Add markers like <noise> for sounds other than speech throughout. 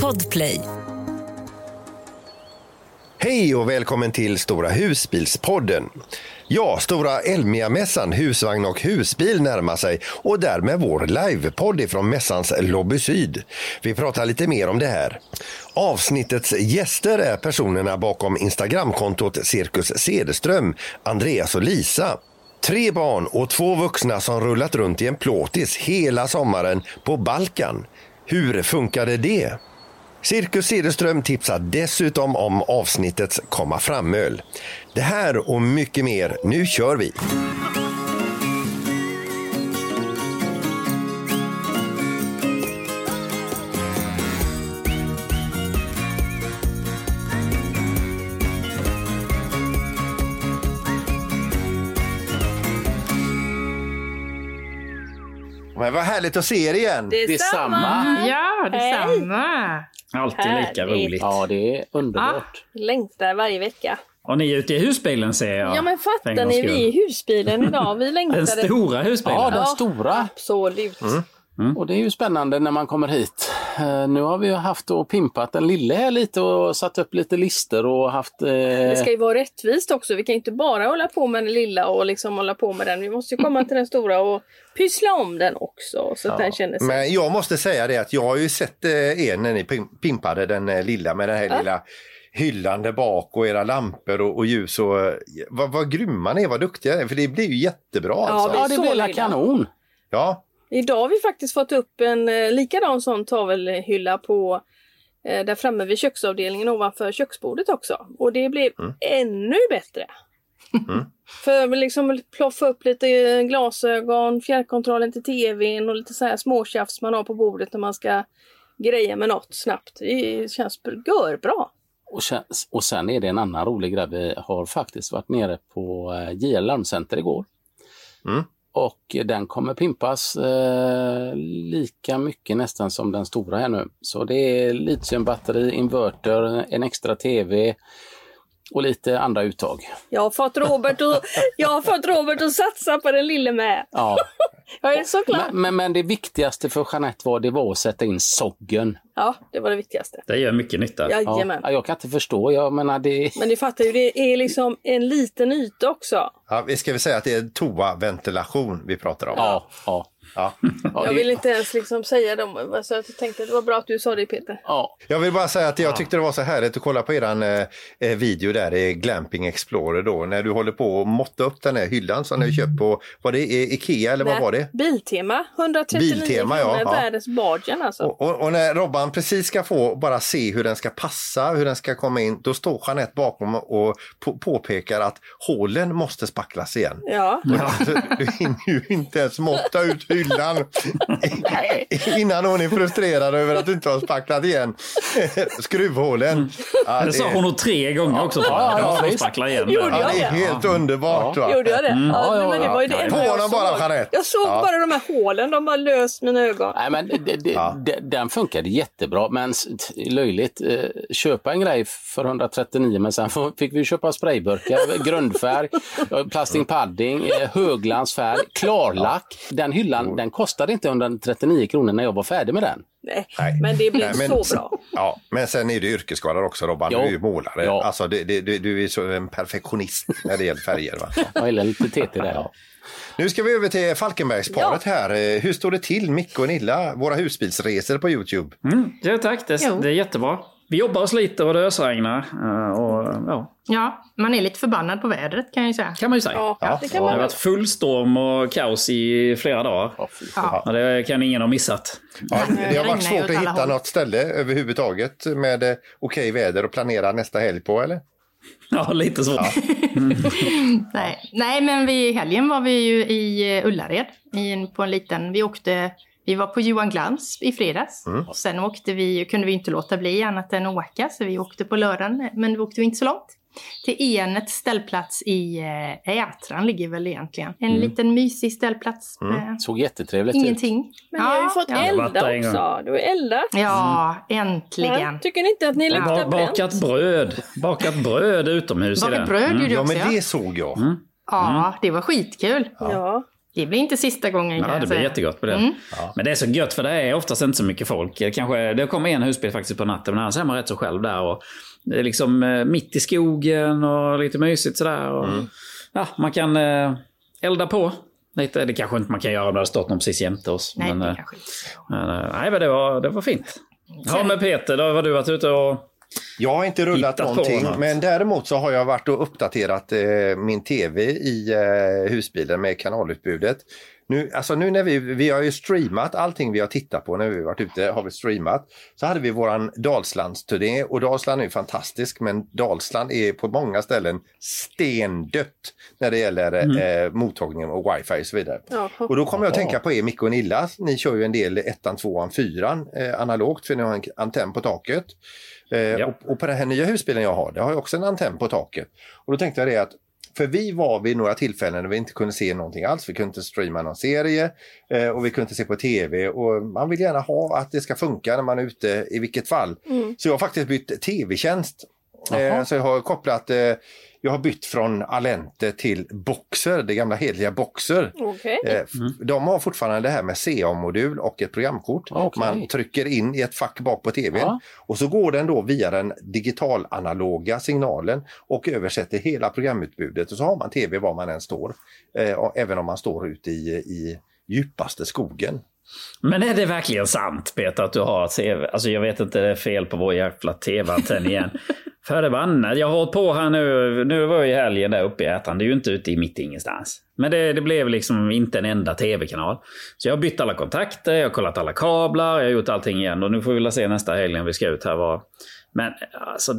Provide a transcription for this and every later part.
Podplay. Hej och välkommen till Stora husbilspodden. Ja, Stora Elmia-mässan Husvagn och husbil närmar sig och därmed vår livepodd ifrån mässans Lobby Syd. Vi pratar lite mer om det här. Avsnittets gäster är personerna bakom Instagramkontot Cirkus Cederström, Andreas och Lisa. Tre barn och två vuxna som rullat runt i en plåtis hela sommaren på Balkan. Hur funkade det? Cirkus Cederström tipsar dessutom om avsnittets komma fram-öl. Det här och mycket mer. Nu kör vi! Men vad härligt att se er igen! Detsamma. Ja, detsamma. Alltid lika Härligt. roligt. Ja, det är underbart. Längtar varje vecka. Och ni är ute i husbilen ser jag. Ja men för en fattar gångs ni, vi är i husbilen idag. Vi Den längtade. stora husbilen. Ja, den Ja. stora. Absolut. Och det är ju spännande när man kommer hit. Eh, nu har vi ju haft och pimpat den lille här lite och satt upp lite lister och haft... Eh, Det ska ju vara rättvist också. Vi kan inte bara hålla på med den lilla och liksom hålla på med den. Vi måste ju komma till den stora och pyssla om den också. Så att den känner sig... Men jag måste säga det att jag har ju sett eh, er när ni pim- pimpade den lilla med den här lilla hyllan där bak och era lampor och, och ljus. Och, vad, vad grymma ni är, vad duktiga ni är, för det blir ju jättebra. Alltså. ja, det blir kanon. Ja, Idag har vi faktiskt fått upp en eh, likadan sån tavelhylla på eh, där framme vid köksavdelningen ovanför köksbordet också. Och det blev ännu bättre. För att liksom ploffa upp lite eh, glasögon, fjärrkontrollen till tvn och lite så här småtjafs man har på bordet när man ska greja med något snabbt. Det känns görbra. Och sen, och sen är det en annan rolig grej. Vi har faktiskt varit nere på JL Larmcenter igår. Mm. Och den kommer pimpas eh, lika mycket nästan som den stora här nu. Så det är litiumbatteri, inverter, en extra TV och lite andra uttag. Jag har fått Robert att, jag har fått Robert att satsa på den lille med. Ja. <laughs> Jag är så glad. men, men, men det viktigaste för Jeanette var, det var att sätta in soggen. Ja, det var det viktigaste. Det gör mycket nytta. Jajamän. Ja, jag kan inte förstå, jag menar det... Men ni fattar ju, det är liksom en liten yta också. ja, vi ska väl säga att det är toaventilation vi pratar om. Ja, ja. Ja. <laughs> ja, Jag vill inte ens liksom säga dem. Så jag tänkte det var bra att du sa det Peter. ja. Jag vill bara säga att jag tyckte det var så härligt att kolla på eran eh, eh, video där i Glamping Explorer då när du håller på att måtta upp den här hyllan som ni har köpt på, var det Ikea eller vad Nej, var det? Biltema, 139 Biltema, ja, kronor, ja. världens bargain alltså. Och, och, och när Robban precis ska få bara se hur den ska passa, hur den ska komma in, då står Jeanette bakom och på, påpekar att hålen måste spacklas igen. Ja, Så Du hinner ju inte ens måtta ut hyllan innan hon är frustrerad över att du inte har spacklat igen skruvhålen. Ja, Det sa hon nog tre gånger också. jag. Ja, ja, Jag visst. spackla igen. Gjorde där. ja, det är Ja. helt underbart. Va? gjorde jag det? Mm. Ja, Ja, ja, men det var ju det ja. enda På jag honom bara, såg. Jeanette. Jag såg Ja. bara de här hålen, de bara lös mina ögon. Nej, men det, det, det, den funkade jättebra, men löjligt. Eh, köpa en grej för 139 men sen fick vi köpa sprayburkar, grundfärg, eh, plastic padding, eh, höglansfärg, klarlack. Den hyllan den kostade inte 139 kronor när jag var färdig med den. Nej, Nej. men det blev Nej, men- så bra. Ja, men sen är du yrkesskadad också Robban, du Ja. är ju målare. Ja. Alltså, det, det, du, du är så en perfektionist när det gäller färger. Va? <laughs> Jag gillar lite TT där. Ja. Nu ska vi över till Falkenbergsparet här. Eh, Hur står det till, Micke och Nilla, våra husbilsresor på Youtube? Mm, ja, tack, det, det är jättebra. Vi jobbar och sliter och det ösregnar. eh, Och, ja, Ja, man är lite förbannad på vädret kan jag ju säga. kan man ju säga. Ja, Ja. det kan Det man har väl. varit full storm och kaos i flera dagar. Ja, Ja. Det kan ingen ha missat. Ja, det har varit svårt att hitta håll. något ställe överhuvudtaget med eh, okej väder och planera nästa helg på, eller? Ja, lite så. <laughs> Nej, Nej men vi, i helgen var vi ju i eh, Ullared på en liten, vi åkte, vi var på Johan Glans i fredags. Sen åkte vi, kunde vi inte låta bli annat än att åka så vi åkte på lördagen men då åkte vi inte så långt. Till Enets ställplats i äh, Ätran ligger väl egentligen. En liten mysig ställplats. Med Såg jättetrevligt ut. ingenting. Men ni har ju fått ja. elda också. Du har eldat. Ja, äntligen. Ja, Tycker ni inte att ni Ba luktar bakat bränt? bröd. Bakat bröd utomhus. Bakat bröd gjorde Ja, jag också. men Ja, det såg jag. ja det var skitkul. Ja. Det blir inte sista gången jag det blir säga. jättegott på det. Mm. Men det är så gött för det är oftast inte så mycket folk. Det, kanske, det kommer en husbil faktiskt på natten, men annars är man rätt så själv där. Och det är liksom eh, mitt i skogen och lite mysigt sådär. Och, Ja, man kan eh, elda på. Lite, det kanske inte man kan göra om det hade stått någon precis jämte oss. Nej, men, det eh, kanske inte. men, eh, nej, men det var, det var fint. Ja, men Peter, då har du varit ute och... Jag har inte rullat Hittat någonting, något. men däremot så har jag varit och uppdaterat eh, min tv i eh, husbilen med kanalutbudet. Nu, alltså nu när vi, vi har ju streamat allting vi har tittat på när vi varit ute, har vi streamat. Så hade vi våran Dalslandsturné och Dalsland är ju fantastisk men Dalsland är på många ställen stendött när det gäller eh, mottagningen och wifi och så vidare. Jaha. Och då kommer jag att tänka på er Micke och Nilla. Ni kör ju en del ettan, tvåan, fyran eh, analogt för ni har en antenn på taket. Eh, Ja. och, och på den här nya husbilen jag har, det har jag också en antenn på taket. Och då tänkte jag det att för vi var vid några tillfällen när vi inte kunde se någonting alls. Vi kunde inte streama någon serie eh, och vi kunde inte se på tv. Och man vill gärna ha att det ska funka när man är ute i vilket fall. Så jag har faktiskt bytt tv-tjänst. Eh, så jag har kopplat, eh, jag har bytt från Alente till Boxer, det gamla hedliga Boxer. Okej. Eh, f- De har fortfarande det här med CA-modul och ett programkort. Okej. Man trycker in i ett fack bak på tvn Ja. och så går den då via den digital-analoga signalen och översätter hela programutbudet och så har man tv var man än står. Eh, även om man står ute i, i djupaste skogen. Men är det verkligen sant, Peter, att du har TV? Alltså jag vet inte, det är fel på vår jävla TV-antenn igen. <laughs> Förbannat. Jag har hållit på här nu. Nu var jag i helgen där uppe i Ätran. Det är ju inte ute i mitt ingenstans. Men det, det blev liksom inte en enda TV-kanal. Så jag har bytt alla kontakter, jag har kollat alla kablar, jag har gjort allting igen. Och nu får vi väl se nästa helg när vi ska ut här vad... Men alltså...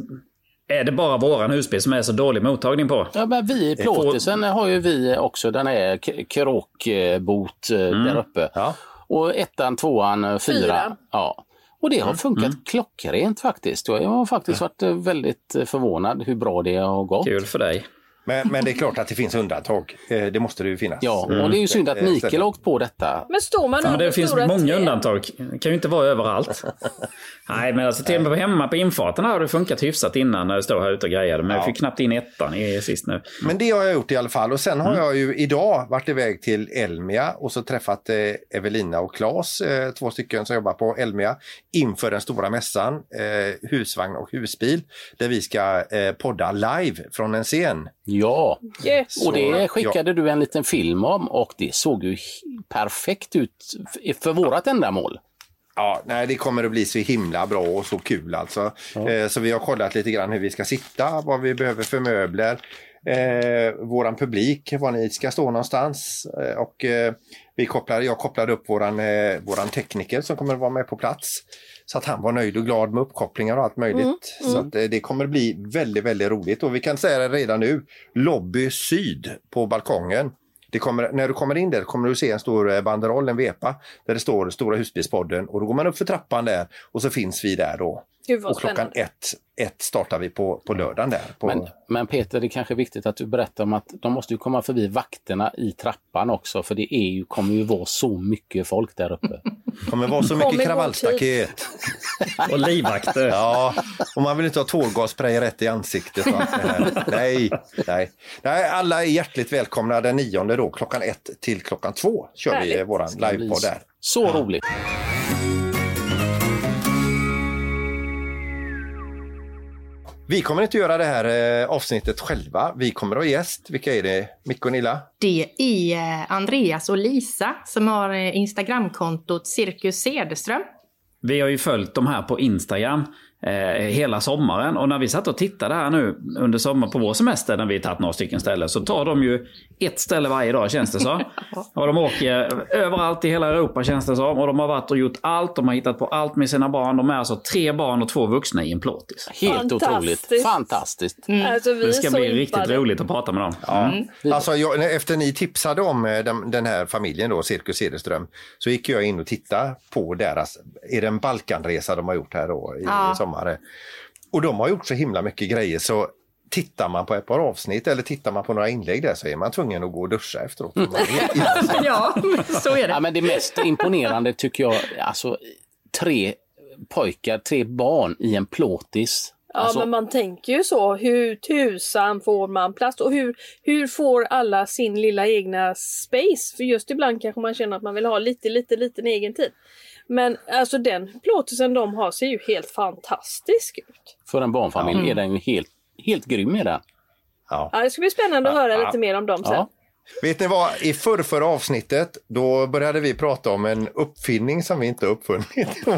Är det bara våran husbil som är så dålig mottagning på? Ja, men vi i plåtisen har ju vi också den här krokbot eh, där uppe. Ja. Och ettan, tvåan, eh, fyran. Fyra. Ja. Och det har funkat klockrent faktiskt. Jag har faktiskt varit eh, väldigt eh, förvånad hur bra det har gått. Kul för dig. Men, men det är klart att det finns undantag. Eh, Det måste det ju finnas. Ja, och det är ju synd att Eh, Mikael har åkt på detta. Men står man Ja, men under det finns stora många träd? undantag. Det kan ju inte vara överallt. <laughs> Nej, men alltså till och med på hemma på infarten har det funkat hyfsat innan när jag står här ute och grejade. Men jag fick knappt in ettan i sist nu. Men det har jag gjort i alla fall och sen har jag ju idag varit iväg till Elmia och så träffat eh, Evelina och Claes, eh, två stycken som jobbar på Elmia inför den stora mässan eh, Husvagn och husbil där vi ska eh, podda live från en scen. Ja, Yes. och det skickade du en liten film om och det såg ju perfekt ut för vårat ändamål. Ja, nej, det kommer att bli så himla bra och så kul alltså. Eh, så vi har kollat lite grann hur vi ska sitta, vad vi behöver för möbler, eh, våran publik, var ni ska stå någonstans. Eh, och eh, vi kopplar, jag kopplade upp våran, eh, våran tekniker som kommer att vara med på plats. Så att han var nöjd och glad med uppkopplingar och allt möjligt. Så att, eh, det kommer bli väldigt, väldigt roligt. Och vi kan säga det redan nu, Lobby Syd på balkongen. Det kommer, när du kommer in där kommer du se en stor eh, banderoll, en vepa, där det står Stora husbilspodden och då går man upp för trappan där och så finns vi där då. Gud vad Och klockan spännande. ett, ett startar vi på, på lördagen där. På, Men, men Peter, det är kanske är viktigt att du berättar om att de måste ju komma förbi vakterna i trappan också för det är ju, kommer ju vara så mycket folk där uppe. kommer vara så mycket kravallstaket. Och livvakter. Ja, och man vill inte ha tårgasspray rätt i ansiktet. det. Nej, nej. nej, alla är hjärtligt välkomna den nionde då, klockan ett till klockan två kör vi Härligt. eh, våran livepodd där. Så roligt! Vi kommer inte göra det här eh, avsnittet själva. Vi kommer att ha gäst. Vilka är det? Micke och Nilla? Det är eh, Andreas och Lisa som har eh, Instagramkontot Cirkus Cederström. Vi har ju följt de här på Instagram eh, hela sommaren. Och när vi satt och tittade här nu under sommaren på vår semester när vi tagit några stycken ställen så tar de ju ett ställe varje dag känns det så. <laughs> och de åker överallt i hela Europa känns det som. Och de har varit och gjort allt. De har hittat på allt med sina barn. De är alltså tre barn och två vuxna i en plåtis. Helt Fantastiskt. otroligt! Fantastiskt! Alltså, vi Det ska bli riktigt impade. roligt att prata med dem. Mm. Alltså, jag, efter ni tipsade om eh, den, den här familjen då, Cirkus Cederström, så gick jag in och tittade på deras, är det en Balkanresa de har gjort här då i, Ja. i sommar? Och de har gjort så himla mycket grejer så tittar man på ett par avsnitt eller tittar man på några inlägg där så är man tvungen att gå och duscha efteråt. Helt- <laughs> Ja, så är Ja, det. men det mest imponerande tycker jag, alltså tre pojkar, tre barn i en plåtis. Ja, Alltså- men man tänker ju så. Hur tusan får man plats? Och hur, hur får alla sin lilla egna space? För just ibland kanske man känner att man vill ha lite, lite, liten egen tid. Men alltså den plåtelsen de har ser ju helt fantastisk ut. För en barnfamilj Mm. är den ju helt, helt grym är den. Ja. Ja, det ska bli spännande att höra Ja. lite mer om dem sen. Ja. Vet ni vad, i förrförra avsnittet då började vi prata om en uppfinning som vi inte uppfunnit. <laughs>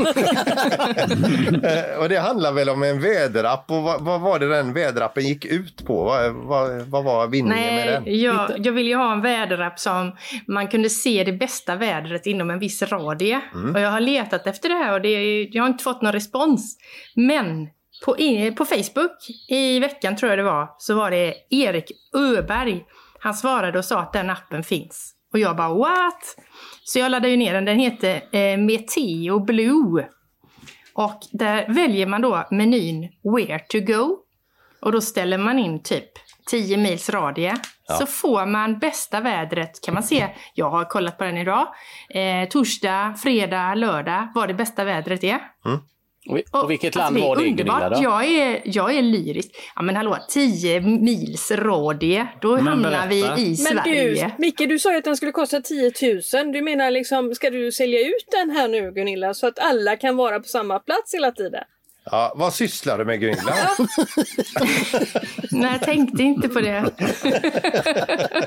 Eh, och det handlar väl om en väderapp och vad, vad var det den väderappen gick ut på? Vad, vad, vad var vinningen med den? Nej, jag, jag vill ju ha en väderapp som man kunde se det bästa vädret inom en viss radie. Mm. Och jag har letat efter det här och det, jag har inte fått någon respons. Men på, på Facebook i veckan tror jag det var, så var det Erik Öberg. Han svarade och sa att den appen finns. Och jag bara what? Så jag laddade ju ner den. Den heter eh, Meteo Blue. Och där väljer man då menyn Where to go. Och då ställer man in typ 10 mils radie. Så får man bästa vädret kan man se. Jag har kollat på den idag. Eh, torsdag, fredag, lördag vad det bästa vädret är. Och, vi- och vilket alltså, land var det är Gunilla underbart. då? Jag är, jag är lyrisk. Ja men hallå, 10 mils radie. Då Men hamnar vi berätta. i Men Sverige. du, Micke, du sa ju att den skulle kosta 10 000. Du menar liksom, ska du sälja ut den här nu Gunilla så att alla kan vara på samma plats hela tiden? Ja, vad sysslar du med Gunilla? <laughs> Nej, jag tänkte inte på det.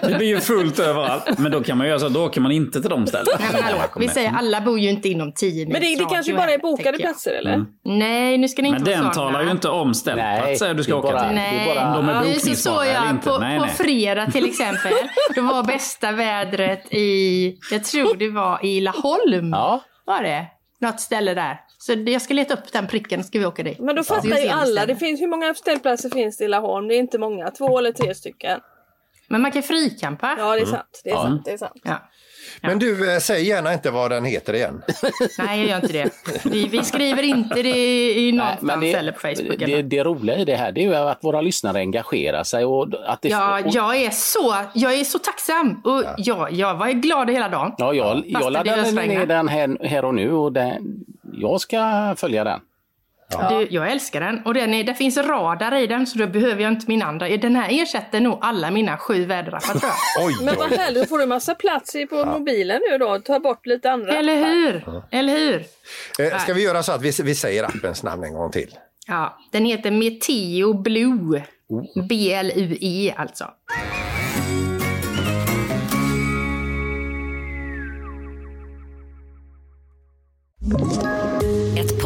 Det blir ju fullt överallt. Men då kan man göra så, då åker man inte till de ställena. Nej, men hallå, vi säger alla bor ju inte inom 10 mils Men det, det kanske bara är bokade platser eller? Nej, nu ska ni inte Men den talar ju inte om ställplatser du ska åka bara- till. Nej, bara- de är ja, så såg jag på, Nej, på nej. fredag till exempel. <laughs> Det var bästa vädret i, jag tror det var i Laholm. Ja, Var det? Något ställe där. Så jag ska leta upp den pricken, ska vi åka dit. Men då fattar ju alla. Det finns, hur många ställplatser finns det i Laholm? Det är inte många. Två eller tre stycken. Men man kan frikampa. Ja, det är sant. Det är sant. Det är sant. Ja. Men du, eh, säg gärna inte vad den heter igen. <laughs> Nej, jag gör inte det. Vi, vi skriver inte det i någonstans eller på Facebook. det, eller. det roliga i det här det är ju att våra lyssnare engagerar sig. Och att det, Ja, och, jag är så, jag är så tacksam. Och jag, jag var glad hela dagen. ja, jag, Fast jag det laddade ner den här, här och nu och den, jag ska följa den. Du, jag älskar den. Och den är, det finns radar i den så då behöver jag inte min andra. Den här ersätter nog alla mina sju väderappar tror jag. <laughs> Oj, Men vad härligt, då får du massa plats i- på mobilen nu då. Ta bort lite andra. Eller hur? Eller hur? Eh, Ska vi göra så att vi, vi säger appens namn en gång till? Ja, den heter Meteo Blue. B-L-U-E alltså.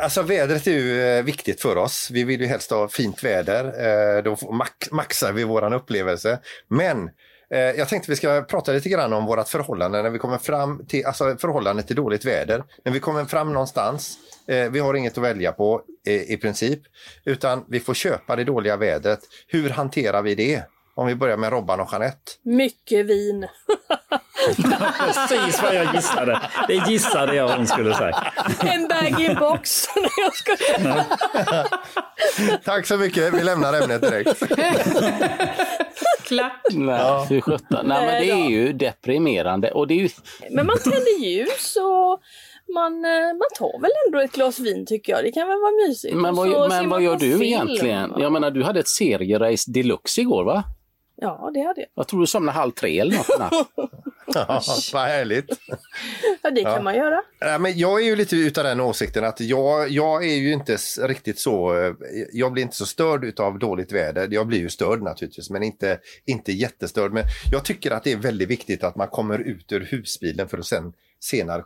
Alltså vädret är ju eh, viktigt för oss. Vi vill ju helst ha fint väder. Eh, då max, maxar vi våran upplevelse. Men eh, jag tänkte vi ska prata lite grann om vårt förhållande när vi kommer fram till, alltså förhållande till dåligt väder. När vi kommer fram någonstans, vi har inget att välja på i princip, utan vi får köpa det dåliga vädret. Hur hanterar vi det? Om vi börjar med Robban och Jeanette. Mycket vin. Precis vad jag gissade. Det gissade jag hon skulle säga. En bag-in-box. <laughs> Tack så mycket, vi lämnar ämnet direkt. Klart. Nej, fy sjutton. Nej, men det är ju deprimerande. Och det är ju, Men man tänder ljus och man, eh, man tar väl ändå ett glas vin tycker jag. Det kan väl vara mysigt. men vad, men vad gör du film. egentligen? Jag menar, du hade ett serierace deluxe igår, va? Ja, det hade jag. Jag tror du somnade halv tre eller något. <laughs> Ja, vad härligt. Ja, det kan man göra. Nej, men jag är ju lite utav den åsikten att jag, jag är ju inte riktigt så, eh, jag blir inte så störd utav dåligt väder. Jag blir ju störd naturligtvis, men inte, inte jättestörd. Men jag tycker att det är väldigt viktigt att man kommer ut ur husbilen för att sen senare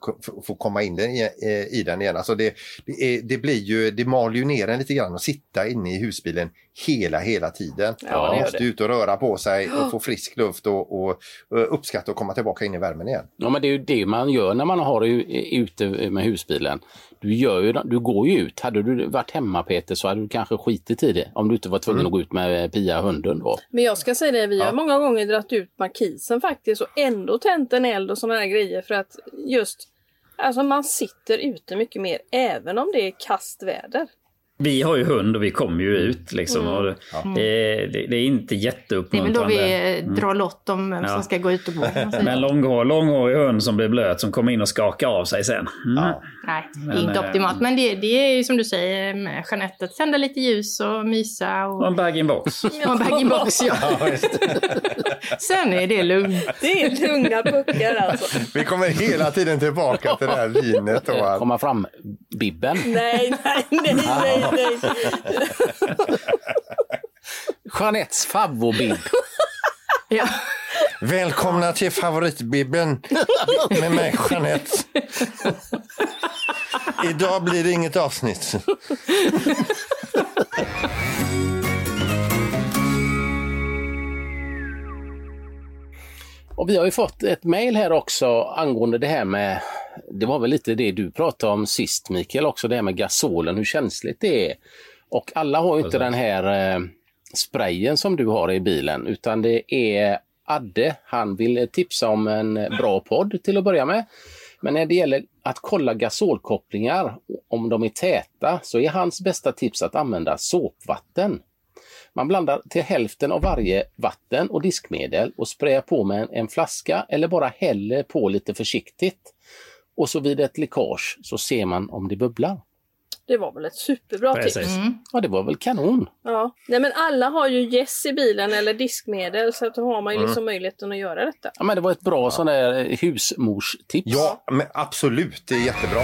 få komma in den, i, eh, i den igen. Alltså det, det, är, det blir ju, det mal ju ner en lite grann att sitta inne i husbilen hela, hela tiden. Ja, Man måste det. ut och röra på sig och få frisk luft och, och, och uppskatta att komma tillbaka in i värmen igen. Ja, men det är ju det man gör när man har ute med husbilen. Du, gör ju, du går ju ut. Hade du varit hemma Peter så hade du kanske skitit i det. Om du inte var tvungen att gå ut med Pia hunden då. Men jag ska säga det, vi har många gånger dragit ut markisen faktiskt och ändå tänt en eld och sådana här grejer för att just Alltså man sitter ute mycket mer även om det är kastväder. Vi har ju hund och vi kommer ju ut liksom. Och det, det, det är inte Det är väl då jätteuppmuntrande. vi eh, drar lott om vem Ja. som ska gå ut och gå. <laughs> säga. Men långhår, långhårig hund som blir blöt som kommer in och skakar av sig sen. Mm. Nej, det Men, är inte eh, optimalt. Men det, det är ju som du säger med Jeanette, att tända lite ljus och mysa. Och Och, en bag-in-box. och <laughs> en bag-in-box, ja. <laughs> Sen är det lugnt. Det är lugna puckar alltså. Vi kommer hela tiden tillbaka till det här vinet. Och allt. Komma fram Bibben. Nej, nej, nej, nej, <laughs> nej. Jeanettes favvobib. <laughs> Ja. Välkomna till favoritbibeln med mig Jeanette. <laughs> Idag blir det inget avsnitt. Och vi har ju fått ett mejl här också angående det här med, det var väl lite det du pratade om sist Mikael också, det här med gasolen, hur känsligt det är. Och alla har ju inte den här eh, sprayen som du har i bilen, utan det är Adde, han vill tipsa om en bra podd till att börja med. Men när det gäller att kolla gasolkopplingar, om de är täta, så är hans bästa tips att använda såpvatten. Man blandar till hälften av varje vatten och diskmedel och sprayar på med en, flaska eller bara häller på lite försiktigt. Och så vid ett läckage så ser man om det bubblar. Det var väl ett superbra Precis. tips. Ja, det var väl kanon. Ja. Nej men alla har ju gäss i bilen eller diskmedel så att då har man ju liksom möjligheten att göra detta. Ja, men det var ett bra sån där husmorstips. Ja, men absolut. Det är jättebra.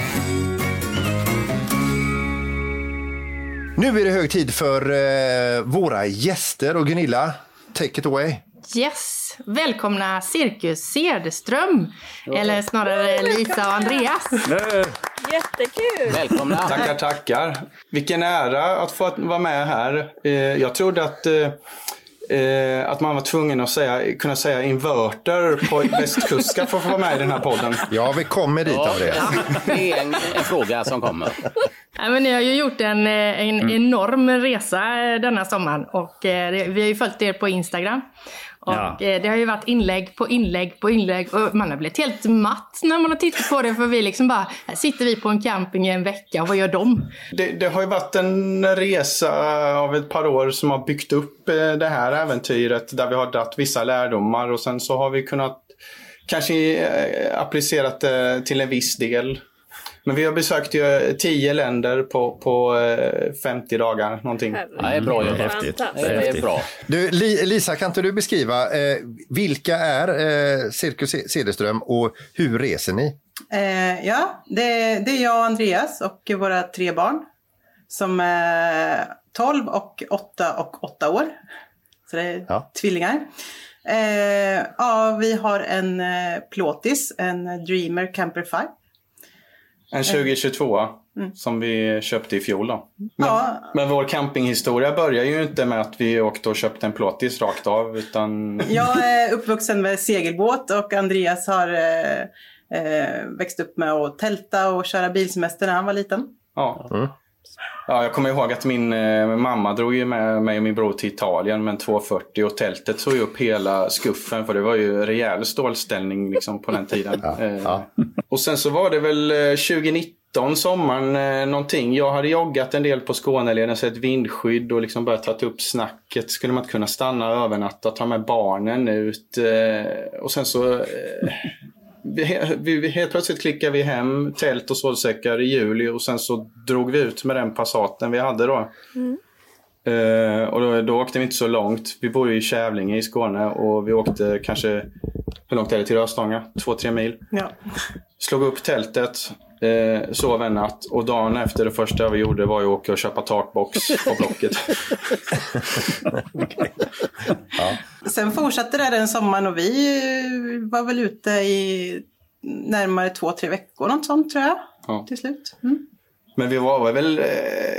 Nu är det hög tid för eh, våra gäster och Gunilla, take it away. Yes! Välkomna Cirkus Cederström. Eller snarare Lisa och Andreas. Jättekul! Välkomna! Tackar, tackar. Vilken ära att få vara med här. Eh, Jag trodde att, eh, eh, att man var tvungen att säga, kunna säga inverter på <laughs> västkuska för att få vara med i den här podden. Ja, vi kommer dit Ja, Andreas. det är en, en fråga som kommer. Ja, men ni har ju gjort en, eh, en enorm resa eh, denna sommaren och eh, vi har ju följt er på Instagram. Och Ja. det har ju varit inlägg på inlägg på inlägg och man har blivit helt matt när man har tittat på det för vi liksom bara, här sitter vi på en camping i en vecka och vad gör de? Det, det har ju varit en resa av ett par år som har byggt upp det här äventyret där vi har dragit vissa lärdomar och sen så har vi kunnat kanske applicerat det till en viss del. Men vi har besökt ju tio länder på, på eh, 50 dagar någonting. Ja, det är bra jobbat. Häftigt. Det är bra. Du, Li- Lisa, kan inte du beskriva eh, vilka är eh, Cirkus Cederström och hur reser ni? Eh, ja, det, det är jag och Andreas och våra tre barn. Som är 12 och 8 och 8 år. Så det är Ja. tvillingar. Eh, ja, vi har en eh, plåtis, en Dreamer Camper 5. En 2022 som vi köpte i fjol. Då. Men, Ja. men vår campinghistoria börjar ju inte med att vi åkte och köpte en plåtis rakt av. Utan Jag är uppvuxen med segelbåt och Andreas har eh, eh, växt upp med att tälta och köra bilsemester när han var liten. Ja. Ja, jag kommer ihåg att min eh, mamma drog ju med mig och min bror till Italien med en 240 och tältet såg ju upp hela skuffen för det var ju rejäl stålställning liksom på den tiden. <laughs> Eh, <laughs> Och sen så var det väl eh, 2019 sommaren eh, någonting. Jag hade joggat en del på Skåneleden, sett vindskydd och liksom börjat ta upp snacket. Skulle man inte kunna stanna och övernatta, ta med barnen ut? Eh, och sen så eh, vi, helt plötsligt klickade vi hem tält och sovsäckar i juli och sen så drog vi ut med den Passaten vi hade då. Eh, och då, då åkte vi inte så långt. Vi bor ju i Kävlinge i Skåne och vi åkte kanske, hur långt är det till Röstånga? Två, tre mil. Ja. Slog upp tältet, eh, sov en natt och dagen efter det första vi gjorde var ju att åka och köpa takbox på Blocket. <laughs> Sen fortsatte det den sommaren och vi eh, var väl ute i närmare två, tre veckor, något sånt tror jag. Ja. Till slut. Mm. Men vi var väl eh,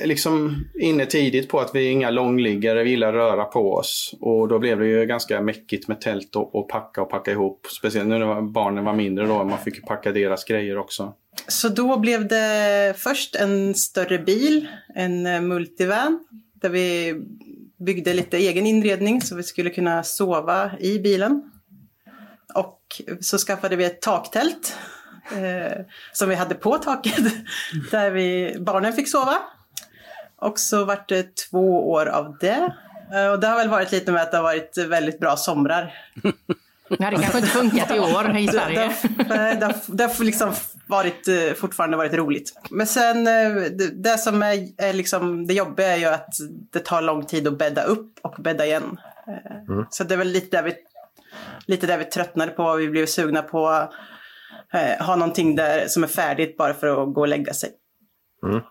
liksom inne tidigt på att vi är inga långliggare, vi gillar röra på oss. Och då blev det ju ganska mäckigt med tält och, och packa och packa ihop. Speciellt nu när barnen var mindre då, man fick packa deras grejer också. Så då blev det först en större bil, en eh, multivan, där vi byggde lite egen inredning så vi skulle kunna sova i bilen. Och så skaffade vi ett taktält eh, som vi hade på taket <laughs> där vi, barnen fick sova. Och så vart det två år av det. Eh, och det har väl varit lite med att det har varit väldigt bra somrar. <laughs> Det hade kanske inte funkat i år i Sverige. Det, det, det, det har liksom varit, eh, fortfarande varit roligt. Men sen eh, det, det som är, är liksom det jobbiga är ju att det tar lång tid att bädda upp och bädda igen. Eh, Mm. Så det är väl lite där vi, lite där vi tröttnade på. Vi blev sugna på att eh, ha någonting där som är färdigt bara för att gå och lägga sig. Mm.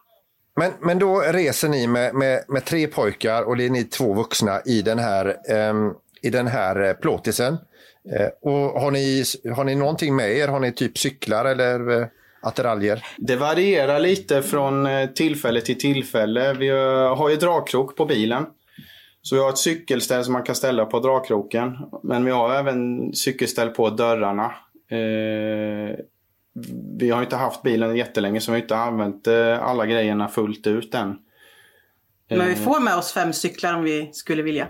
Men, men då reser ni med, med, med tre pojkar och det är ni två vuxna i den här, ehm, i den här plåtisen. Eh, och har ni, har ni någonting med er? Har ni typ cyklar eller eh, attiraljer? Det varierar lite från eh, tillfälle till tillfälle. Vi har ju dragkrok på bilen. Så vi har ett cykelställ som man kan ställa på dragkroken. Men vi har även cykelställ på dörrarna. Vi har inte haft bilen jättelänge så vi har inte använt alla grejerna fullt ut än. Men vi Eh, får med oss fem cyklar om vi skulle vilja.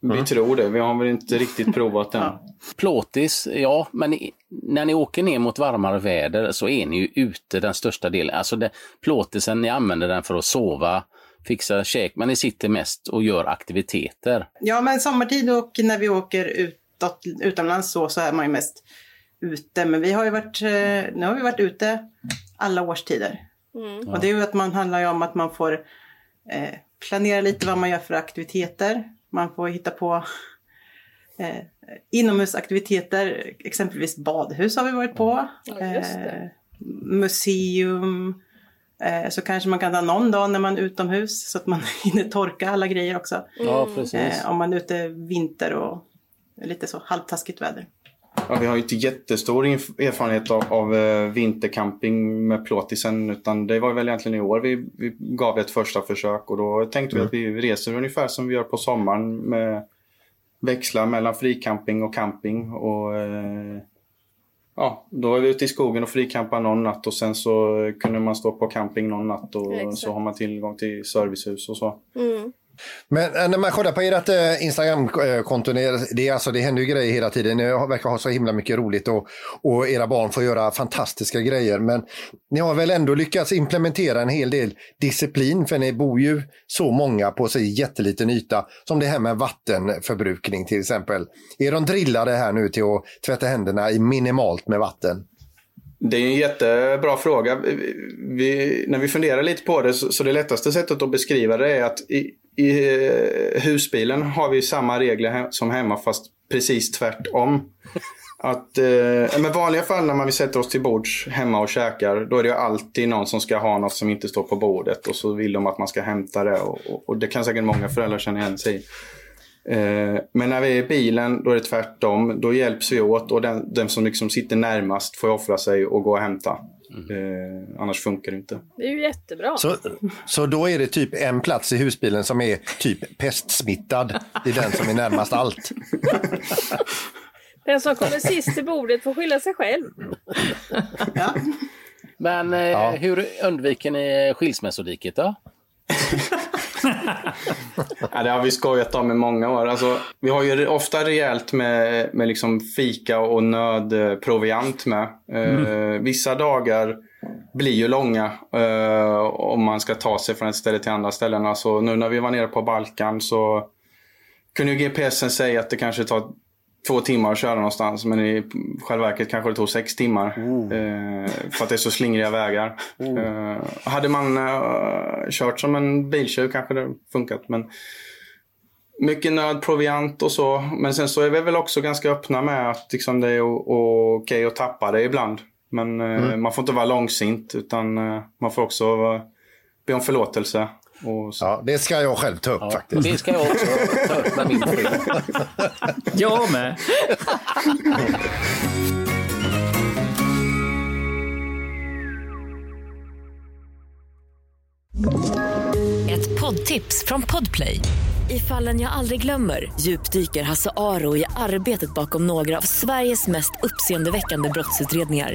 Vi tror det. Vi har väl inte riktigt provat den. <laughs> Plåtis, ja, men när ni åker ner mot varmare väder så är ni ju ute den största delen. Alltså det, plåtisen, ni använder den för att sova, fixa käk, men ni sitter mest och gör aktiviteter. Ja, men sommartid och när vi åker utåt, utomlands så, så är man ju mest ute. Men vi har ju varit, eh, nu har vi varit ute alla årstider. Mm. Och det är ju att man handlar ju om att man får eh, planera lite vad man gör för aktiviteter. Man får hitta på eh, inomhusaktiviteter, exempelvis badhus har vi varit på. Ja. Eh, museum. Eh, så kanske man kan ta någon dag när man är utomhus så att man <laughs> hinner torka alla grejer också. Ja, precis. Eh, om man är ute vinter och lite så halvtaskigt väder. Ja, vi har ju inte jättestor erfarenhet av, av eh, vintercamping med plåtisen utan det var väl egentligen i år vi, vi gav ett första försök och då tänkte vi att vi reser ungefär som vi gör på sommaren med växlar mellan fricamping och camping och eh, ja, då var vi ute i skogen och frikampade någon natt och sen så kunde man stå på camping någon natt och Exakt. så har man tillgång till servicehus och så. Mm. Men eh, när man kollar på ert eh, Instagramkonto, det, är alltså, det händer ju grejer hela tiden. Ni verkar ha så himla mycket roligt och, och era barn får göra fantastiska grejer. Men ni har väl ändå lyckats implementera en hel del disciplin för ni bor ju så många på så jätteliten yta. Som det här med vattenförbrukning till exempel. Är de drillade här nu till att tvätta händerna i minimalt med vatten? Det är en jättebra fråga. Vi, när vi funderar lite på det så, så det lättaste sättet att beskriva det är att i, i eh, husbilen har vi samma regler he, som hemma fast precis tvärtom. Att, eh, men vanliga fall när man vill sätta oss till bords hemma och käkar då är det ju alltid någon som ska ha något som inte står på bordet och så vill de att man ska hämta det och, och, och det kan säkert många föräldrar känna igen sig i. Eh, Men när vi är i bilen då är det tvärtom. Då hjälps vi åt och den, den som liksom sitter närmast får offra sig och gå och hämta. Eh, annars funkar det inte. Det är ju jättebra. Så, så då är det typ en plats i husbilen som är typ pestsmittad. Det är den som är närmast allt. <laughs> Den som kommer sist till bordet får skylla sig själv. Men eh, hur undviker ni skilsmässodiket då? <laughs> Ja, det har vi skojat om i många år. Alltså, vi har ju ofta rejält med, med liksom fika och nödproviant med. Eh, vissa dagar blir ju långa eh, om man ska ta sig från ett ställe till andra ställen. Alltså, nu när vi var nere på Balkan så kunde ju GPSen säga att det kanske tar två timmar att köra någonstans. Men i själva verket kanske det tog sex timmar. Eh, för att det är så slingriga vägar. Eh, hade man eh, kört som en biltjuv kanske det funkat. Men mycket nödproviant och så. Men sen så är vi väl också ganska öppna med att liksom, det är okej att tappa det ibland. Men eh, man får inte vara långsint utan eh, man får också be om förlåtelse. Ja, det ska jag själv ta upp ja, faktiskt. Det ska jag också ta upp med min fru. <laughs> jag med. Ett poddtips från Podplay. I fallen jag aldrig glömmer djupdyker Hasse Aro i arbetet bakom några av Sveriges mest uppseendeväckande brottsutredningar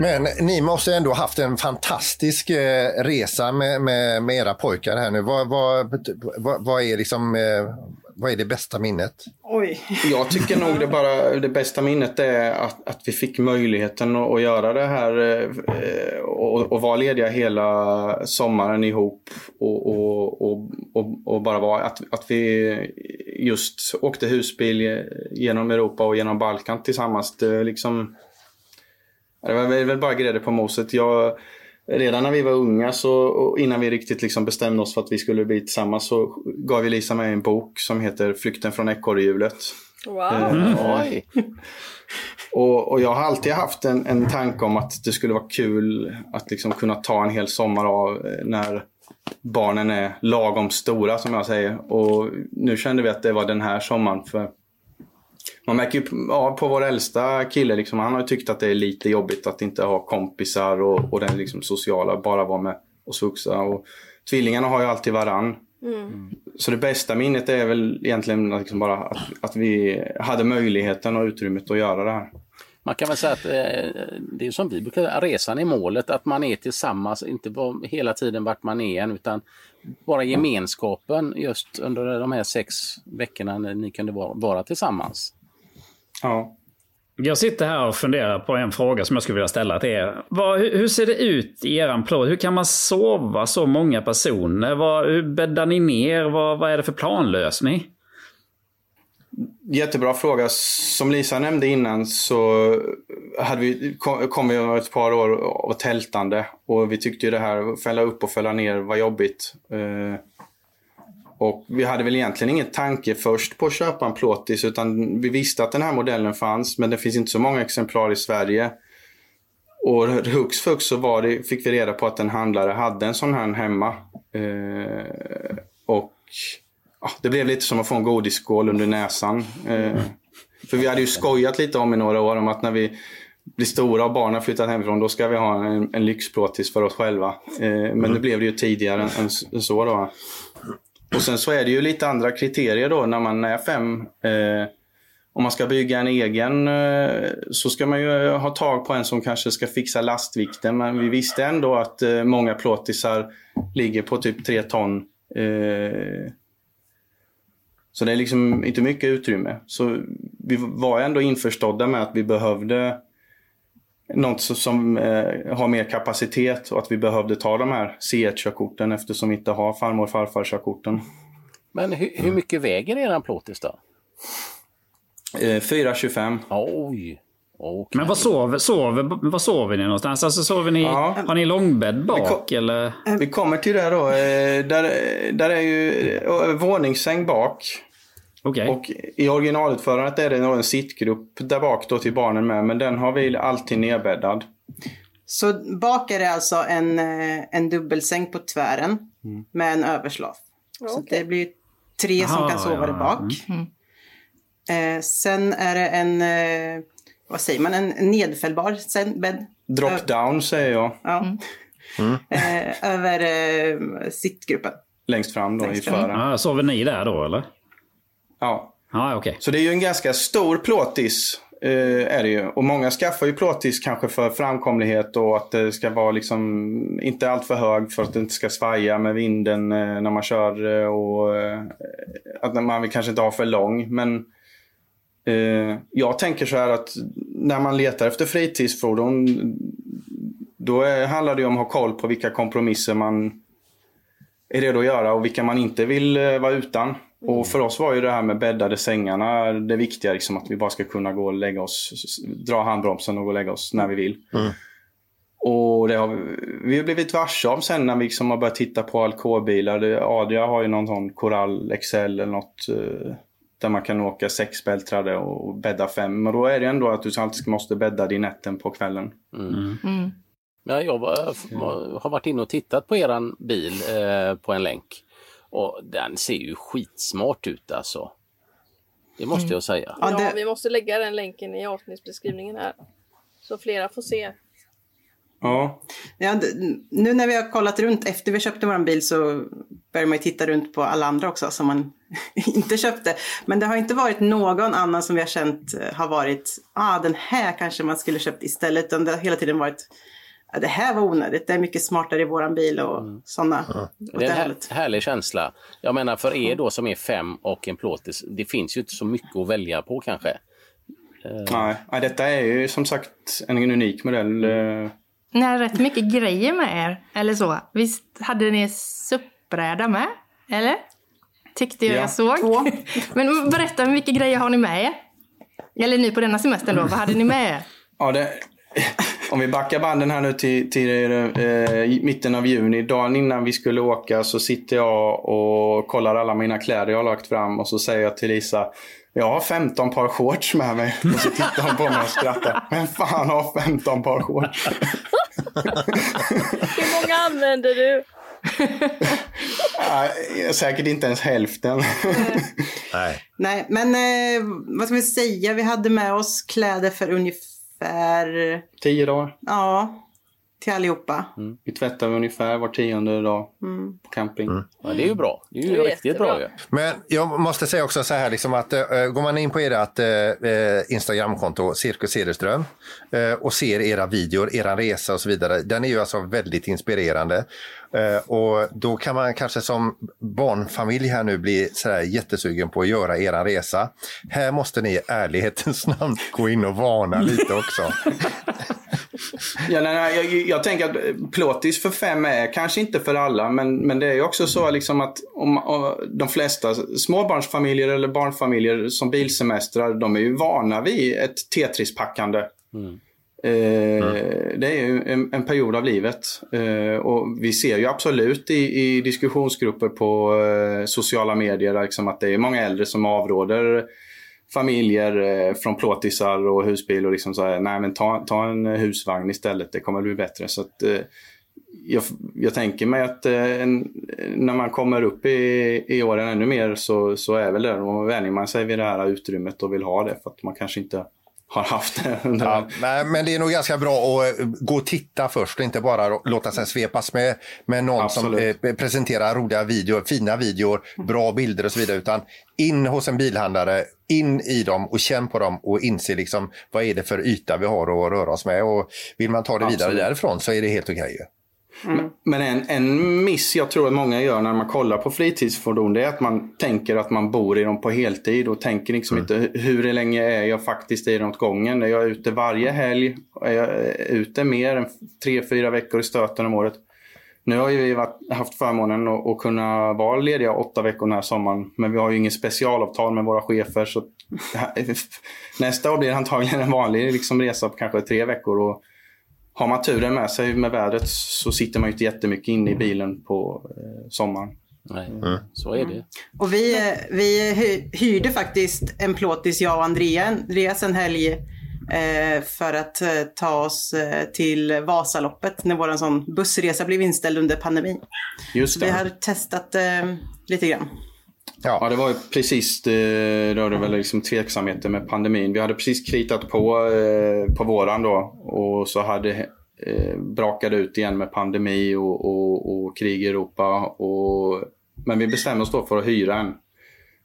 Men ni måste ändå haft en fantastisk eh, resa med, med, med era pojkar här nu. Vad, vad, vad, vad är liksom, eh, vad är det bästa minnet? Oj. Jag tycker nog det bara det bästa minnet är att, att vi fick möjligheten att, att göra det här eh, och, och vara lediga hela sommaren ihop och, och, och, och, och bara vara att, att vi just åkte husbil genom Europa och genom Balkan tillsammans. Det, liksom, det var väl bara grädde på moset. Jag, redan när vi var unga så innan vi riktigt liksom bestämde oss för att vi skulle bli tillsammans så gav Elisa mig en bok som heter Flykten från ekorrhjulet. Wow! Mm. och, och, jag har alltid haft en, en tanke om att det skulle vara kul att liksom kunna ta en hel sommar av när barnen är lagom stora som jag säger. Och nu kände vi att det var den här sommaren. för man märker ju ja, på vår äldsta kille, liksom, han har tyckt att det är lite jobbigt att inte ha kompisar och, och den liksom sociala, bara vara med och svuxa. Och tvillingarna har ju alltid varann. Mm. Så det bästa minnet är väl egentligen liksom bara att, att vi hade möjligheten och utrymmet att göra det här. Man kan väl säga att eh, det är som vi brukar säga, resan är målet, att man är tillsammans, inte hela tiden vart man är än, utan bara gemenskapen just under de här sex veckorna när ni kunde vara, vara tillsammans. Ja. Jag sitter här och funderar på en fråga som jag skulle vilja ställa till er. Vad, hur, hur, ser det ut i er plåt? Hur kan man sova så många personer? Vad, hur bäddar ni ner? Vad, vad är det för planlösning? Jättebra fråga. Som Lisa nämnde innan så hade vi, kom, vi ett par år av tältande och vi tyckte ju det här att fälla upp och fälla ner var jobbigt. Eh, och vi hade väl egentligen ingen tanke först på att köpa en plåtis utan vi visste att den här modellen fanns men det finns inte så många exemplar i Sverige. Och hux flux så var det, fick vi reda på att en handlare hade en sån här hemma. Eh, och ja, det blev lite som att få en godisskål under näsan. Eh, för vi hade ju skojat lite om i några år om att när vi blir stora och barnen flyttat hemifrån då ska vi ha en, en lyxplåtis för oss själva. Eh, men det blev det ju tidigare än, än så då. Och sen så är det ju lite andra kriterier då när man är fem. Eh, om man ska bygga en egen eh, så ska man ju eh, ha tag på en som kanske ska fixa lastvikten. Men vi visste ändå att eh, många plåtisar ligger på typ tre ton. Eh, så det är liksom inte mycket utrymme. Så vi var ändå införstådda med att vi behövde något som eh, har mer kapacitet och att vi behövde ta de här C1-körkorten eftersom vi inte har farmor och farfar-körkorten. Men hur, hur mycket väger eran plåtis då? Eh, 4,25. Oj! Okay. Men vad sover, sover, vad sover ni någonstans? Alltså sover ni, ja. Har ni långbädd bak vi kom, eller? Vi kommer till det då. Eh, där, där är ju eh, våningssäng bak. Okay. Och i originalutförandet är det en sittgrupp där bak då till barnen med, men den har vi alltid nedbäddad. Så bak är det alltså en, eh, en dubbelsäng på tvären mm. med en överslav. Okay. Så det blir tre Aha, som kan sova ja. där bak. Mm. Eh, sen är det en, eh, vad säger man, en nedfällbar bädd. Drop down säger jag. Ja. Mm. Eh, över eh, sittgruppen. Längst fram då Längst i fören. Ah, sover ni där då eller? Ja. Ah, okay. Så det är ju en ganska stor plåtis. Eh, är det ju. Och många skaffar ju plåtis kanske för framkomlighet och att det ska vara liksom inte allt för hög för att det inte ska svaja med vinden eh, när man kör. Eh, och eh, att man vill kanske inte ha för lång. Men eh, jag tänker så här att när man letar efter fritidsfordon då är, handlar det om att ha koll på vilka kompromisser man är redo att göra och vilka man inte vill eh, vara utan. Och för oss var ju det här med bäddade sängarna det viktiga. Liksom, att vi bara ska kunna gå och lägga oss, dra handbromsen och gå och lägga oss när vi vill. Mm. Och det har vi, har blivit varse om sen när vi liksom har börjat titta på alkoholbilar. Adria har ju någon sån Corall XL eller något. Eh, Där man kan åka sexbältrade och bädda fem. Och då är det ändå att du alltid måste bädda din nätten på kvällen. Mm. Mm. Ja, jag var, har varit inne och tittat på eran bil eh, på en länk. Och den ser ju skitsmart ut alltså. Det måste Mm. jag säga. Ja, vi måste lägga den länken i avsnittsbeskrivningen här. Så flera får se. Ja. Ja, nu när vi har kollat runt efter vi köpte vår bil så börjar man ju titta runt på alla andra också som man <laughs> inte köpte. Men det har inte varit någon annan som vi har känt eh, har varit, ah den här kanske man skulle köpt istället. Utan det har hela tiden varit, ah, det här var onödigt, det är mycket smartare i våran bil och sådana. Det är en här, härlig känsla. Jag menar för er då som är fem och en plåtis, det finns ju inte så mycket att välja på kanske. Eh, Nej, detta är ju som sagt en unik modell. eh, Ni har rätt mycket grejer med er, eller så. Visst hade ni SUP-bräda med? Eller? Tyckte jag Ja. jag såg. <laughs> Men berätta, hur mycket grejer har ni med er? Eller nu på denna semestern då, vad hade ni med er? Ja, det, om vi backar banden här nu till, till eh, mitten av juni, dagen innan vi skulle åka så sitter jag och kollar alla mina kläder jag har lagt fram och så säger jag till Lisa jag har 15 par shorts med mig. Och så tittar hon på mig och skrattar. Vem fan har 15 par shorts? Hur många använder du? Säkert inte ens hälften. Nej. Nej, men eh, vad ska vi säga, vi hade med oss kläder för ungefär, Tio dagar. ja, till allihopa. Mm. Vi tvättar ungefär var tionde dag Mm. på camping. Ja, det är ju bra. Det är ju Det är riktigt bra ju. jättebra. Men jag måste säga också så här, liksom att, äh, går man in på ert äh, Instagramkonto, Cirkus Cederström, äh, och ser era videor, era resa och så vidare, den är ju alltså väldigt inspirerande. Äh, och då kan man kanske som barnfamilj här nu bli så här jättesugen på att göra era resa. Här måste ni i ärlighetens <laughs> namn gå in och varna lite också. Ja, nej, nej, jag, jag tänker att plåtis för fem är kanske inte för alla, men, men det är ju också så liksom att om, om, de flesta småbarnsfamiljer eller barnfamiljer som bilsemestrar, de är ju vana vid ett Tetris-packande. Mm. Eh, det är ju en, en period av livet. Eh, och vi ser ju absolut i, i diskussionsgrupper på eh, sociala medier liksom att det är många äldre som avråder familjer från plåtisar och husbil och liksom så här, nej men ta, ta en husvagn istället, det kommer bli bättre. Så att, jag, jag tänker mig att eh, när man kommer upp i, i åren ännu mer så, så är väl det, då vänjer man sig vid det här utrymmet och vill ha det för att man kanske inte har haft Ja, nej, men det är nog ganska bra att eh, gå och titta först och inte bara låta sig svepas med, med någon Absolut. som eh, presenterar roliga videor, fina videor, bra bilder och så vidare. Utan in hos en bilhandlare, in i dem och känn på dem och inse liksom vad är det för yta vi har att röra oss med. Och vill man ta det vidare Absolut. därifrån så är det helt okej. ju. Men- Men en, en miss jag tror att många gör när man kollar på fritidsfordon det är att man tänker att man bor i dem på heltid och tänker liksom inte "Hu- hur länge är jag faktiskt i dem åt gången. Är jag ute varje helg? Är jag ute mer än tre, fyra veckor i stöten om året? Nu har ju vi varit, haft förmånen att, att kunna vara lediga åtta veckor den här sommaren. Men vi har ju ingen specialavtal med våra chefer. Så <laughs> nästa år blir det antagligen en vanlig liksom, resa på kanske tre veckor. Och har man turen med sig med vädret så sitter man ju inte jättemycket inne i bilen på eh, sommaren. Nej, så är det. Och vi, eh, vi hy- hyrde faktiskt en plåtis, jag och Andrea, Andreas en helg eh, för att eh, ta oss eh, till Vasaloppet när vår sån bussresa blev inställd under pandemin. Just det. vi har testat eh, lite grann. Ja. det var ju precis, det rörde väl liksom tveksamheter med pandemin. Vi hade precis kritat på eh, på våran då och så hade eh, brakade ut igen med pandemi och, och, och krig i Europa. Och, men vi bestämde oss då för att hyra en.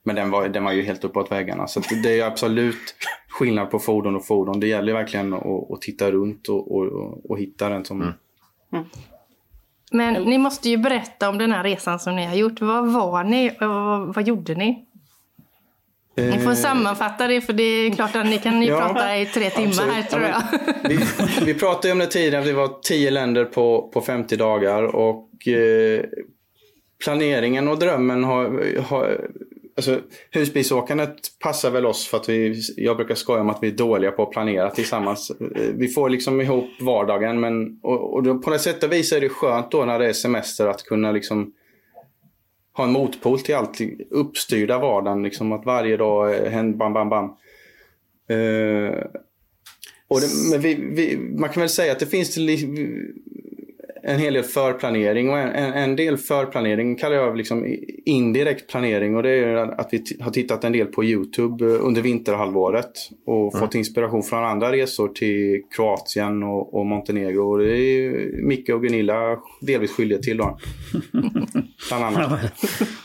Men den var, den var ju helt uppåt väggarna. Så det är absolut skillnad på fordon och fordon. Det gäller verkligen att, att titta runt och, och, och hitta den som... Men ni måste ju berätta om den här resan som ni har gjort. Var var ni och vad gjorde ni? Ni får Eh, sammanfatta det för det är klart att ni kan ju Ja, prata i tre timmar absolut. här tror Ja, jag. Vi, vi pratade om det tidigare, att det var 10 länder på, på 50 dagar och eh, planeringen och drömmen har, har Alltså, husbilsåkandet passar väl oss för att vi, jag brukar skoja om att vi är dåliga på att planera tillsammans. Eh, Vi får liksom ihop vardagen men och, och då, på något sätt och vis är det skönt då när det är semester att kunna liksom ha en motpol till allt uppstyrda vardagen. Liksom att varje dag händer bam, bam, bam. Eh, och det, men vi, vi, man kan väl säga att det finns en hel del förplanering och en, en, en, del förplanering kallar jag liksom indirekt planering och det är att vi har tittat en del på Youtube under vinterhalvåret och mm. fått inspiration från andra resor till Kroatien och, och Montenegro. Och det är Micke och Gunilla delvis skyldiga till då. <laughs> Bland annat.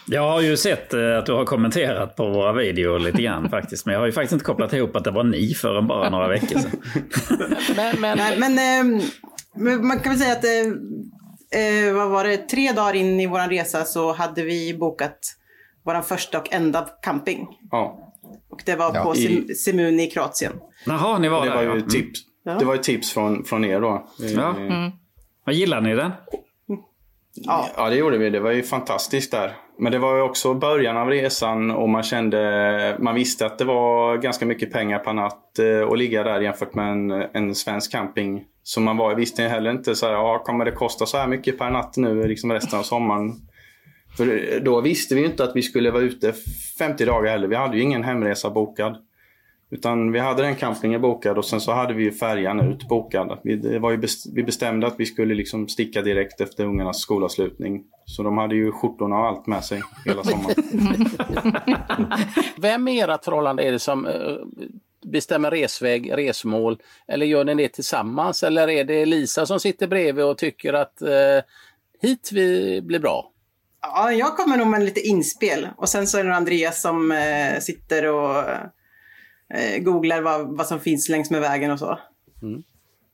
Jag har ju sett eh, att du har kommenterat på våra videor lite grann <laughs> faktiskt. Men jag har ju faktiskt inte kopplat ihop att det var ni förrän bara några veckor sedan. <laughs> men, men, Nej, men man kan väl säga att eh, eh, vad var det, tre dagar in i vår resa så hade vi bokat vår första och enda camping. Ja. Och det var ja, på i... Simuni i Kroatien. Jaha, ni var det där. Var ju tips. Ja. Det var ju tips från, från er då. Ja. Mm. Vad gillar ni den? Ja. ja, det gjorde vi. Det var ju fantastiskt där. Men det var ju också början av resan och man kände, man visste att det var ganska mycket pengar per natt eh, att ligga där jämfört med en, en svensk camping. Så man var, visste heller inte så här, ja, kommer det kosta så här mycket per natt nu liksom resten av sommaren? För då visste vi inte att vi skulle vara ute 50 dagar heller. Vi hade ju ingen hemresa bokad. Utan vi hade den campingen bokad och sen så hade vi färjan ut bokad. Vi, det var ju best, vi bestämde att vi skulle liksom sticka direkt efter ungarnas skolavslutning. Så de hade ju skjortorna och allt med sig hela sommaren. <laughs> Vem i ert förhållande är det som eh, bestämmer resväg, resmål? Eller gör ni det tillsammans? Eller är det Lisa som sitter bredvid och tycker att eh, hit vi blir bra? Ja, jag kommer nog med lite inspel och sen så är det Andreas som eh, sitter och eh, googlar vad, vad som finns längs med vägen och så. Mm.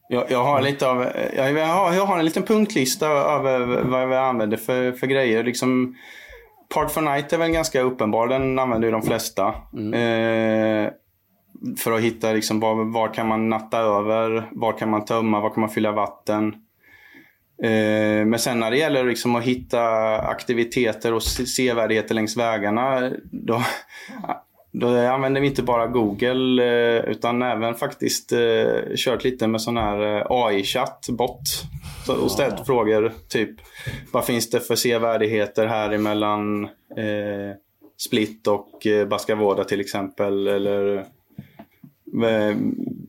Jag, jag, har lite av, jag, har, jag har en liten punktlista över vad vi använder för, för grejer. Liksom, Part for Night är väl ganska uppenbar, den använder ju de flesta. Mm. Eh, för att hitta liksom var, var kan man natta över, var kan man tömma, var kan man fylla vatten. Eh, men sen när det gäller liksom att hitta aktiviteter och sevärdheter längs vägarna, då, då använder vi inte bara Google eh, utan även faktiskt eh, kört lite med sån här eh, AI-chatt, bot. Och ställt ja. frågor typ vad finns det för sevärdheter här emellan eh, Split och Baskavoda till exempel. Eller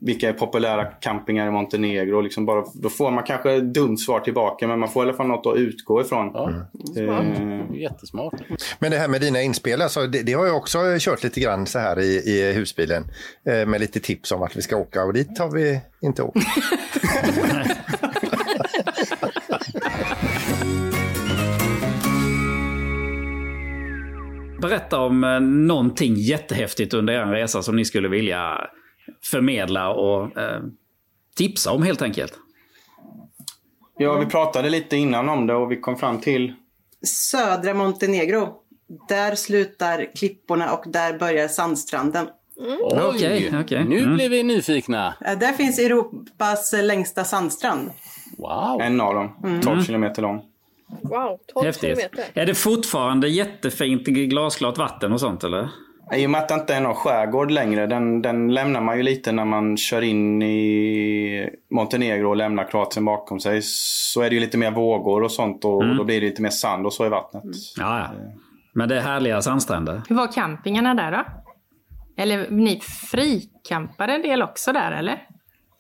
vilka är populära campingar i Montenegro. Liksom bara, då får man kanske ett dumt svar tillbaka men man får i alla fall något att utgå ifrån. Ja, eh. Jättesmart. Men det här med dina inspel, alltså, det, det, har jag också kört lite grann så här i, i husbilen. Eh, med lite tips om vart vi ska åka och dit har vi inte åkt. <laughs> Berätta om eh, någonting jättehäftigt under er resa som ni skulle vilja förmedla och eh, tipsa om helt enkelt. Ja, vi pratade lite innan om det och vi kom fram till... Södra Montenegro. Där slutar klipporna och där börjar sandstranden. Mm. Okej, okay, okay. Nu mm. blir vi nyfikna. Där finns Europas längsta sandstrand. Wow. En av dem. Mm. 12 kilometer lång. Wow, 12 Häftigt. kilometer. Är det fortfarande jättefint glasklart vatten och sånt eller? I och med att det inte är någon skärgård längre, den, den lämnar man ju lite när man kör in i Montenegro och lämnar Kroatien bakom sig. Så är det ju lite mer vågor och sånt och mm. då blir det lite mer sand och så i vattnet. Mm. Ja, ja. Men det är härliga sandstränder. Hur var campingarna där då? Eller ni frikampade en del också där eller?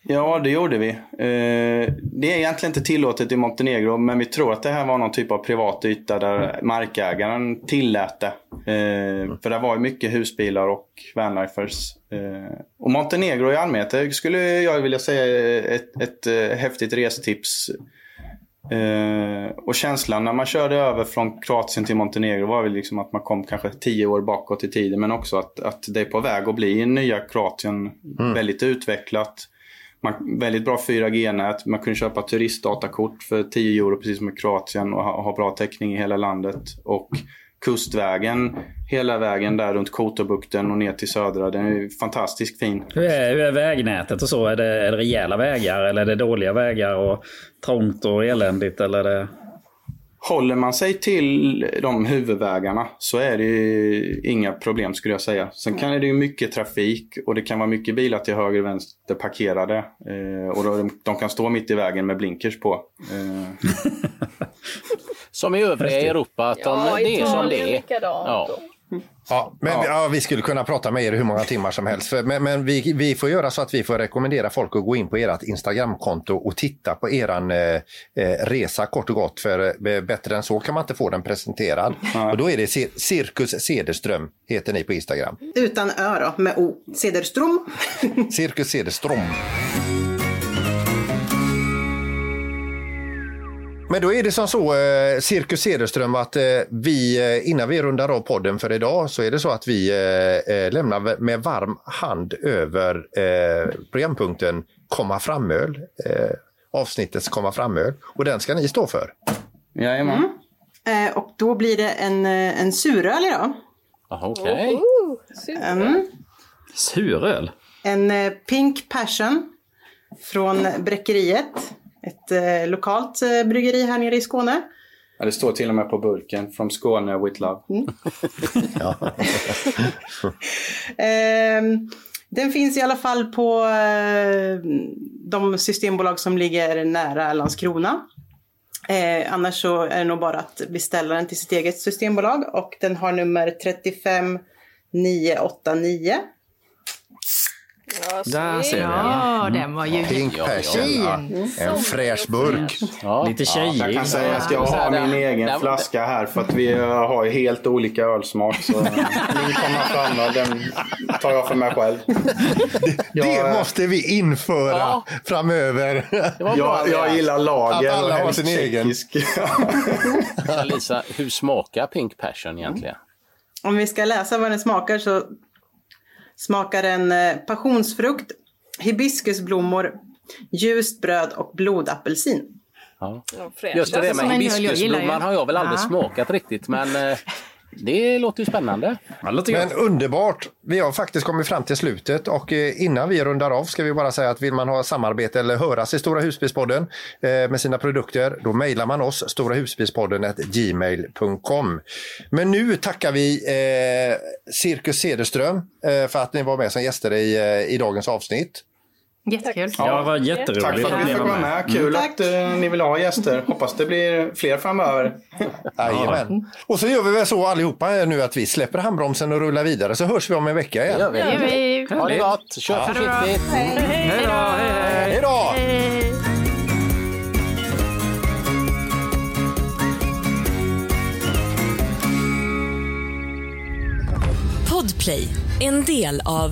Ja, det gjorde vi. Eh, det är egentligen inte tillåtet i Montenegro, men vi tror att det här var någon typ av privat yta där markägaren tillät det. Eh, för det var ju mycket husbilar och vanlifers. Eh, och Montenegro i allmänhet skulle jag vilja säga ett, ett, ett häftigt restips. och känslan när man körde över från Kroatien till Montenegro var väl liksom att man kom kanske tio år bakåt i tiden, men också att, att det är på väg att bli nya Kroatien. Mm. Väldigt utvecklat man, väldigt bra 4G-nät. Man kunde köpa turistdatakort för 10 euro precis som i Kroatien och ha, ha bra täckning i hela landet. Och kustvägen hela vägen där runt Kotobukten och ner till södra. Den är fantastiskt fin. Hur är, hur är vägnätet och så? Är det, är det rejäla vägar eller är det dåliga vägar och trångt och eländigt? Eller är det... Håller man sig till de huvudvägarna så är det inga problem skulle jag säga. Sen kan det ju mycket trafik och det kan vara mycket bilar till höger och vänster parkerade. Eh, och de, de, kan stå mitt i vägen med blinkers på. Eh. <laughs> som i övriga Europa, att de, Ja, det är som det Italien är. likadant. Ja. Ja, men ja. vi skulle kunna prata med er hur många timmar som helst. För, men men vi, vi får göra så att vi får rekommendera folk att gå in på ert Instagramkonto och titta på eran eh, eh, resa kort och gott. För eh, bättre än så kan man inte få den presenterad. Och då är det Cir- Cirkus Cederström heter ni på Instagram. Utan ö då, med O. Cederström. Cirkus Cederström. Men då är det som så, eh, Cirkus Cederström, att eh, vi, eh, innan vi rundar av podden för idag, så är det så att vi eh, eh, lämnar med varm hand över eh, programpunkten Komma framöl. Eh, avsnittets Komma framöl. Och den ska ni stå för. Jajamän. Eh, och då blir det en, en suröl idag. Okej. Oh, super. Mm. Suröl? En Pink Passion från Bräckeriet. Ett eh, lokalt eh, bryggeri här nere i Skåne. Ja, det står till och med på burken, from Skåne with love. <laughs> Ehm, den finns i alla fall på eh, de systembolag som ligger nära Landskrona. Eh, annars så är det nog bara att beställa den till sitt eget systembolag och den har nummer 35989. Ja, Där ser vi. Ja, den var ju Pink Passion. Ja, en fräsch burk. Lite tjejig. Jag kan säga att jag har min egen flaska här för att vi eh, har helt olika ölsmak. Så <laughs> min komma fram, den tar jag för mig själv. Det måste vi införa Ja. framöver. Det. Jag, jag gillar lager. Att alla har sin egen. Ja, Lisa, hur smakar Pink Passion egentligen? Om vi ska läsa vad den smakar så smakar den eh, passionsfrukt, hibiskusblommor, ljust bröd och blodapelsin. Ja. Just det, Alltså, med en hibiskusblomman har jag väl aldrig Ja. smakat riktigt, men eh, <laughs> det låter ju spännande. Men underbart! Vi har faktiskt kommit fram till slutet och eh, innan vi rundar av ska vi bara säga att vill man ha samarbete eller höras i Stora Husbilspodden eh, med sina produkter, då mejlar man oss, storahusbilspodden gmail.com. Men nu tackar vi eh, Cirkus Cederström för att ni var med som gäster i, i dagens avsnitt. Jättekul. Ja, det var jätteroligt Tack för att vi ni fick var vara med. med. Kul Tack. att eh, ni vill ha gäster. <laughs> Hoppas det blir fler framöver. <laughs> Jajamän. Och så gör vi väl så allihopa nu att vi släpper handbromsen och rullar vidare så hörs vi om en vecka igen. Det gör vi. Det gör vi. Ha det gott, kör försiktigt. Hej då. Hej då! Podplay, en del av